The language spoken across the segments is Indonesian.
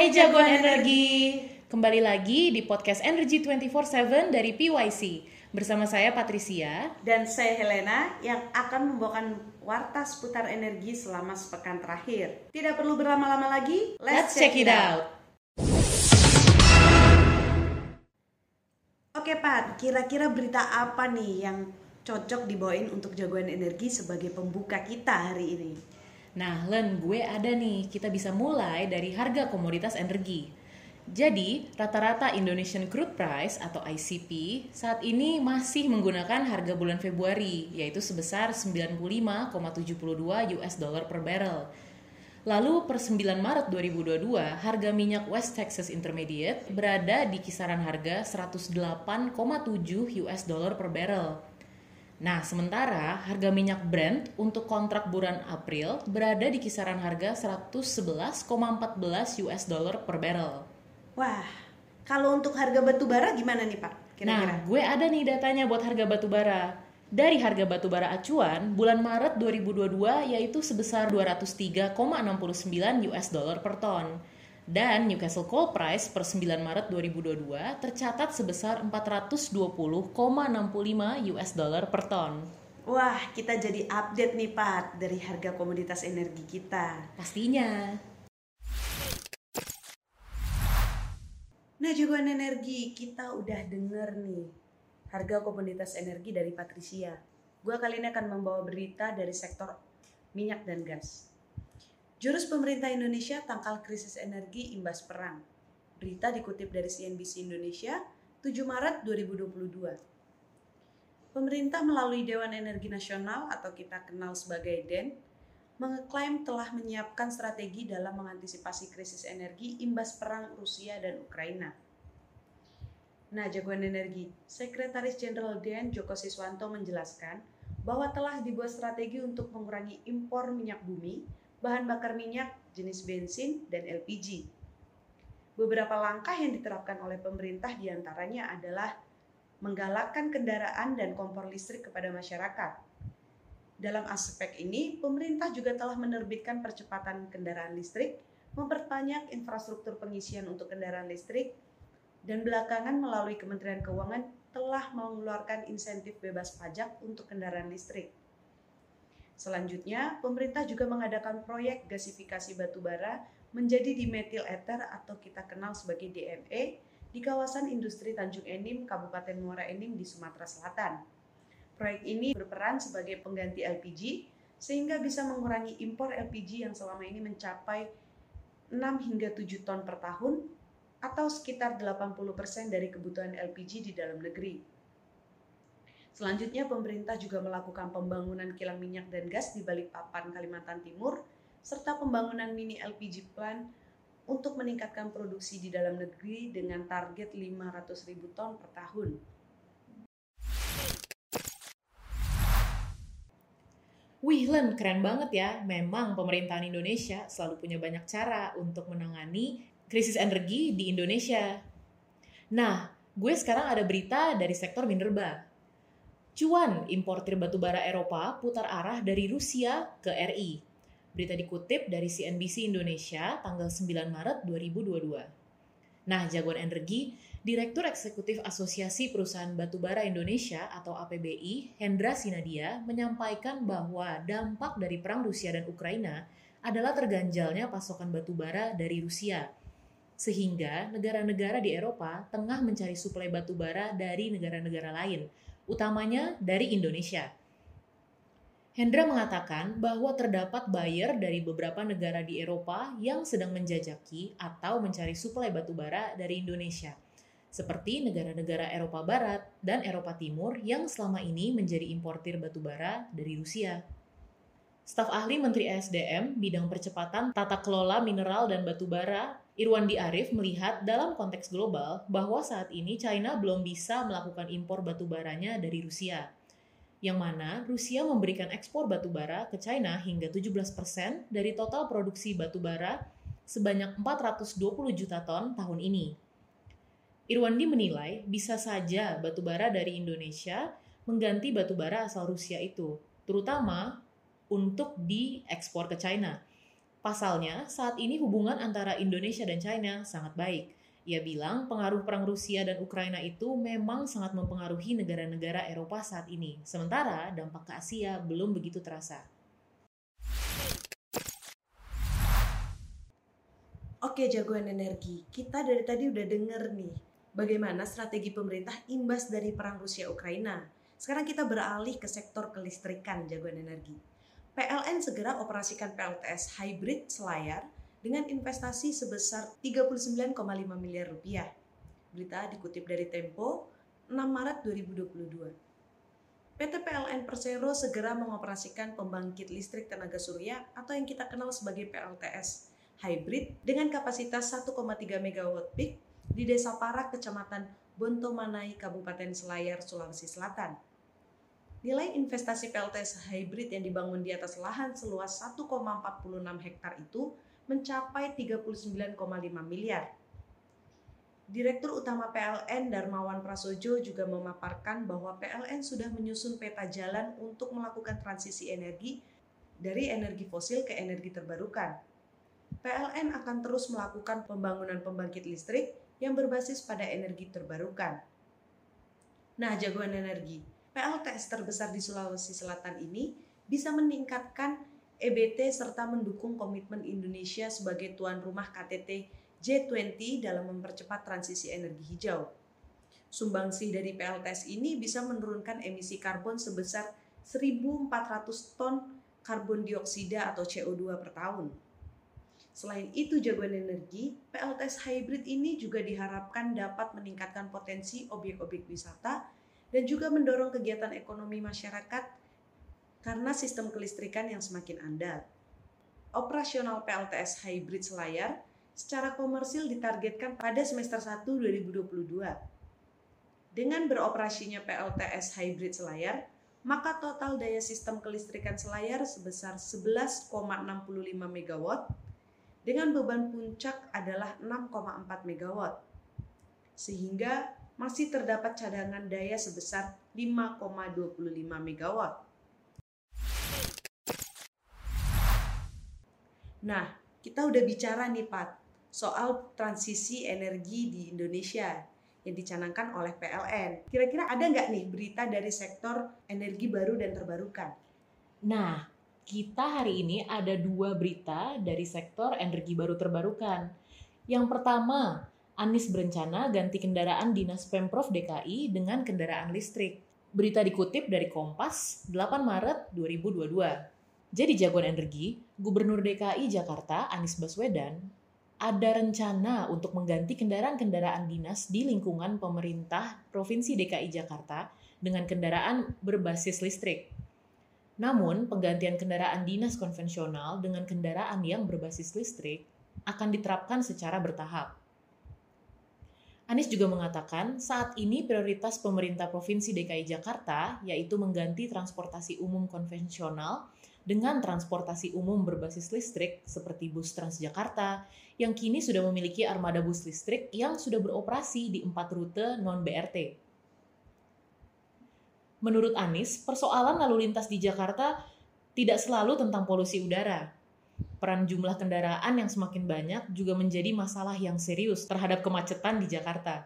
Hai jagoan energi. Kembali lagi di podcast Energy 24/7 dari PYC. Bersama saya Patricia dan saya Helena yang akan membawakan warta seputar energi selama sepekan terakhir. Tidak perlu berlama-lama lagi, let's, let's check, check it out. Oke Pat, kira-kira berita apa nih yang cocok dibawain untuk jagoan energi sebagai pembuka kita hari ini? Nah, Len, gue ada nih. Kita bisa mulai dari harga komoditas energi. Jadi, rata-rata Indonesian Crude Price atau ICP saat ini masih menggunakan harga bulan Februari, yaitu sebesar 95,72 US dollar per barrel. Lalu per 9 Maret 2022, harga minyak West Texas Intermediate berada di kisaran harga 108,7 US dollar per barrel. Nah, sementara harga minyak Brent untuk kontrak bulan April berada di kisaran harga 111,14 US dollar per barrel. Wah, kalau untuk harga batu bara gimana nih Pak? Kira-kira? Nah, gue ada nih datanya buat harga batu bara. Dari harga batu bara acuan, bulan Maret 2022 yaitu sebesar 203,69 US dollar per ton dan Newcastle Coal Price per 9 Maret 2022 tercatat sebesar 420,65 US dollar per ton. Wah, kita jadi update nih Pat dari harga komoditas energi kita. Pastinya. Nah, jagoan energi kita udah denger nih harga komoditas energi dari Patricia. Gua kali ini akan membawa berita dari sektor minyak dan gas. Jurus pemerintah Indonesia tangkal krisis energi imbas perang. Berita dikutip dari CNBC Indonesia 7 Maret 2022. Pemerintah melalui Dewan Energi Nasional atau kita kenal sebagai DEN mengeklaim telah menyiapkan strategi dalam mengantisipasi krisis energi imbas perang Rusia dan Ukraina. Nah, jagoan energi, Sekretaris Jenderal DEN Joko Siswanto menjelaskan bahwa telah dibuat strategi untuk mengurangi impor minyak bumi bahan bakar minyak, jenis bensin, dan LPG. Beberapa langkah yang diterapkan oleh pemerintah di antaranya adalah menggalakkan kendaraan dan kompor listrik kepada masyarakat. Dalam aspek ini, pemerintah juga telah menerbitkan percepatan kendaraan listrik, memperbanyak infrastruktur pengisian untuk kendaraan listrik, dan belakangan melalui Kementerian Keuangan telah mengeluarkan insentif bebas pajak untuk kendaraan listrik. Selanjutnya, pemerintah juga mengadakan proyek gasifikasi batubara menjadi dimetil ether atau kita kenal sebagai DME di kawasan industri Tanjung Enim, Kabupaten Muara Enim di Sumatera Selatan. Proyek ini berperan sebagai pengganti LPG sehingga bisa mengurangi impor LPG yang selama ini mencapai 6 hingga 7 ton per tahun atau sekitar 80% dari kebutuhan LPG di dalam negeri. Selanjutnya pemerintah juga melakukan pembangunan kilang minyak dan gas di Balikpapan, Kalimantan Timur, serta pembangunan mini LPG plant untuk meningkatkan produksi di dalam negeri dengan target 500.000 ton per tahun. Wih Len, keren banget ya. Memang pemerintahan Indonesia selalu punya banyak cara untuk menangani krisis energi di Indonesia. Nah, gue sekarang ada berita dari sektor minerba. Cuan importir batubara Eropa putar arah dari Rusia ke RI. Berita dikutip dari CNBC Indonesia tanggal 9 Maret 2022. Nah, jagoan energi, Direktur Eksekutif Asosiasi Perusahaan Batubara Indonesia atau APBI, Hendra Sinadia, menyampaikan bahwa dampak dari perang Rusia dan Ukraina adalah terganjalnya pasokan batubara dari Rusia. Sehingga negara-negara di Eropa tengah mencari suplai batubara dari negara-negara lain – utamanya dari Indonesia. Hendra mengatakan bahwa terdapat buyer dari beberapa negara di Eropa yang sedang menjajaki atau mencari suplai batubara dari Indonesia, seperti negara-negara Eropa Barat dan Eropa Timur yang selama ini menjadi importir batubara dari Rusia. Staf ahli Menteri ESDM bidang percepatan tata kelola mineral dan batubara Irwandi Arif melihat dalam konteks global bahwa saat ini China belum bisa melakukan impor batubaranya dari Rusia. Yang mana Rusia memberikan ekspor batubara ke China hingga 17% dari total produksi batubara sebanyak 420 juta ton tahun ini. Irwandi menilai bisa saja batubara dari Indonesia mengganti batubara asal Rusia itu, terutama untuk diekspor ke China. Pasalnya, saat ini hubungan antara Indonesia dan China sangat baik. Ia bilang pengaruh perang Rusia dan Ukraina itu memang sangat mempengaruhi negara-negara Eropa saat ini. Sementara dampak ke Asia belum begitu terasa. Oke jagoan energi, kita dari tadi udah denger nih bagaimana strategi pemerintah imbas dari perang Rusia Ukraina. Sekarang kita beralih ke sektor kelistrikan jagoan energi. PLN segera operasikan PLTS hybrid selayar dengan investasi sebesar 39,5 miliar rupiah. Berita dikutip dari Tempo 6 Maret 2022. PT PLN Persero segera mengoperasikan pembangkit listrik tenaga surya atau yang kita kenal sebagai PLTS hybrid dengan kapasitas 1,3 MW peak di Desa Parak, Kecamatan Bontomanai, Kabupaten Selayar, Sulawesi Selatan. Nilai investasi PLTS hybrid yang dibangun di atas lahan seluas 1,46 hektar itu mencapai 39,5 miliar. Direktur Utama PLN Darmawan Prasojo juga memaparkan bahwa PLN sudah menyusun peta jalan untuk melakukan transisi energi dari energi fosil ke energi terbarukan. PLN akan terus melakukan pembangunan pembangkit listrik yang berbasis pada energi terbarukan. Nah, jagoan energi, PLTS terbesar di Sulawesi Selatan ini bisa meningkatkan EBT serta mendukung komitmen Indonesia sebagai tuan rumah KTT G20 dalam mempercepat transisi energi hijau. Sumbangsih dari PLTS ini bisa menurunkan emisi karbon sebesar 1.400 ton karbon dioksida atau CO2 per tahun. Selain itu jagoan energi, PLTS hybrid ini juga diharapkan dapat meningkatkan potensi objek-objek wisata dan juga mendorong kegiatan ekonomi masyarakat karena sistem kelistrikan yang semakin andal. Operasional PLTS hybrid Selayar secara komersil ditargetkan pada semester 1 2022. Dengan beroperasinya PLTS hybrid Selayar, maka total daya sistem kelistrikan Selayar sebesar 11,65 MW dengan beban puncak adalah 6,4 MW. Sehingga masih terdapat cadangan daya sebesar 5,25 MW. Nah, kita udah bicara nih Pat, soal transisi energi di Indonesia yang dicanangkan oleh PLN. Kira-kira ada nggak nih berita dari sektor energi baru dan terbarukan? Nah, kita hari ini ada dua berita dari sektor energi baru terbarukan. Yang pertama, Anies berencana ganti kendaraan dinas Pemprov DKI dengan kendaraan listrik. Berita dikutip dari Kompas 8 Maret 2022. Jadi jagoan energi, Gubernur DKI Jakarta Anies Baswedan ada rencana untuk mengganti kendaraan-kendaraan dinas di lingkungan pemerintah Provinsi DKI Jakarta dengan kendaraan berbasis listrik. Namun, penggantian kendaraan dinas konvensional dengan kendaraan yang berbasis listrik akan diterapkan secara bertahap. Anies juga mengatakan saat ini prioritas pemerintah Provinsi DKI Jakarta yaitu mengganti transportasi umum konvensional dengan transportasi umum berbasis listrik seperti bus Transjakarta yang kini sudah memiliki armada bus listrik yang sudah beroperasi di empat rute non-BRT. Menurut Anies, persoalan lalu lintas di Jakarta tidak selalu tentang polusi udara, peran jumlah kendaraan yang semakin banyak juga menjadi masalah yang serius terhadap kemacetan di Jakarta.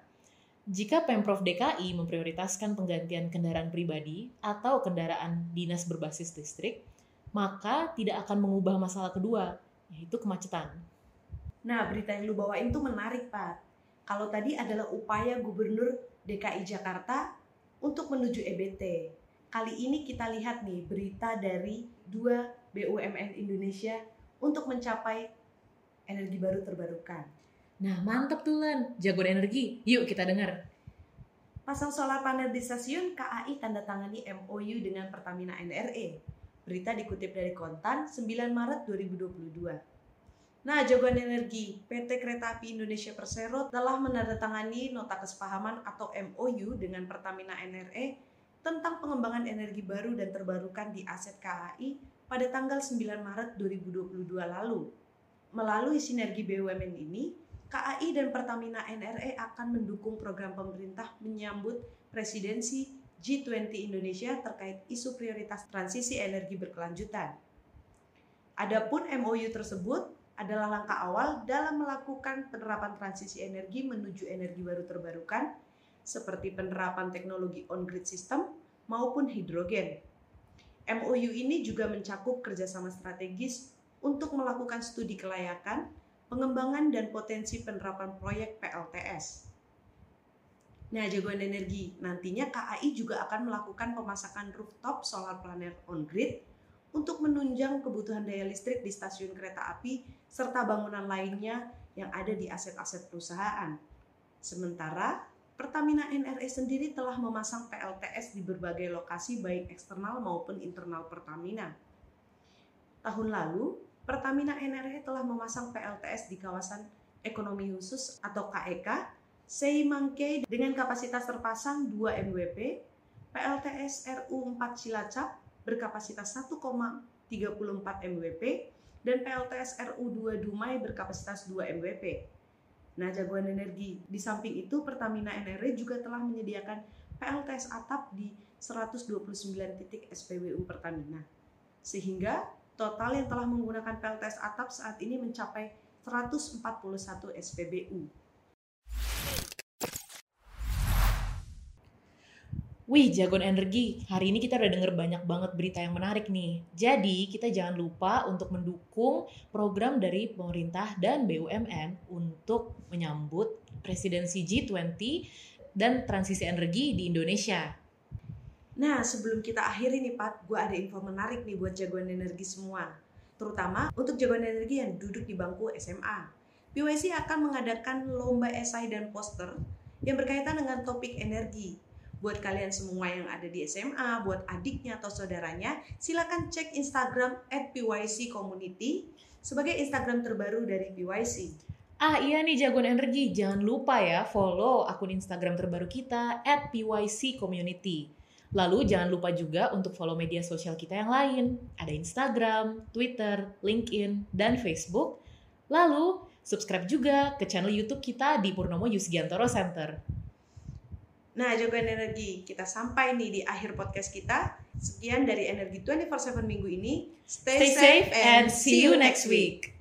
Jika Pemprov DKI memprioritaskan penggantian kendaraan pribadi atau kendaraan dinas berbasis listrik, maka tidak akan mengubah masalah kedua, yaitu kemacetan. Nah, berita yang lu bawain tuh menarik, Pak. Kalau tadi adalah upaya Gubernur DKI Jakarta untuk menuju EBT. Kali ini kita lihat nih berita dari dua BUMN Indonesia untuk mencapai energi baru terbarukan. Nah, mantep tuh Lan, jagoan energi. Yuk kita dengar. Pasang solar panel di stasiun, KAI tanda tangani MOU dengan Pertamina NRE. Berita dikutip dari Kontan 9 Maret 2022. Nah, jagoan energi, PT Kereta Api Indonesia Persero telah menandatangani nota kesepahaman atau MOU dengan Pertamina NRE tentang pengembangan energi baru dan terbarukan di aset KAI pada tanggal 9 Maret 2022 lalu. Melalui sinergi BUMN ini, KAI dan Pertamina NRE akan mendukung program pemerintah menyambut presidensi G20 Indonesia terkait isu prioritas transisi energi berkelanjutan. Adapun MOU tersebut adalah langkah awal dalam melakukan penerapan transisi energi menuju energi baru terbarukan seperti penerapan teknologi on-grid system maupun hidrogen. MOU ini juga mencakup kerjasama strategis untuk melakukan studi kelayakan, pengembangan dan potensi penerapan proyek PLTS. Nah, jagoan energi nantinya KAI juga akan melakukan pemasakan rooftop solar panel on-grid untuk menunjang kebutuhan daya listrik di stasiun kereta api serta bangunan lainnya yang ada di aset-aset perusahaan. Sementara, Pertamina NRE sendiri telah memasang PLTS di berbagai lokasi baik eksternal maupun internal Pertamina. Tahun lalu, Pertamina NRE telah memasang PLTS di kawasan ekonomi khusus atau KEK Seimangke dengan kapasitas terpasang 2 MWP, PLTS RU 4 Cilacap berkapasitas 1,34 MWP dan PLTS RU2 Dumai berkapasitas 2 MWP. Nah, jagoan energi di samping itu Pertamina NRE juga telah menyediakan PLTS atap di 129 titik SPBU Pertamina. Sehingga total yang telah menggunakan PLTS atap saat ini mencapai 141 SPBU. Wih, jagoan energi. Hari ini kita udah denger banyak banget berita yang menarik nih. Jadi, kita jangan lupa untuk mendukung program dari pemerintah dan BUMN untuk menyambut presidensi G20 dan transisi energi di Indonesia. Nah, sebelum kita akhiri nih, Pat, gue ada info menarik nih buat jagoan energi semua. Terutama untuk jagoan energi yang duduk di bangku SMA. BYC akan mengadakan lomba esai dan poster yang berkaitan dengan topik energi buat kalian semua yang ada di SMA, buat adiknya atau saudaranya, silakan cek Instagram at PYC Community sebagai Instagram terbaru dari PYC. Ah iya nih jagoan energi, jangan lupa ya follow akun Instagram terbaru kita at PYC Community. Lalu jangan lupa juga untuk follow media sosial kita yang lain. Ada Instagram, Twitter, LinkedIn, dan Facebook. Lalu subscribe juga ke channel YouTube kita di Purnomo Yusgiantoro Center. Nah, jagoan energi, kita sampai nih di akhir podcast kita. Sekian dari Energi 24/7 minggu ini. Stay, Stay safe and see you next week.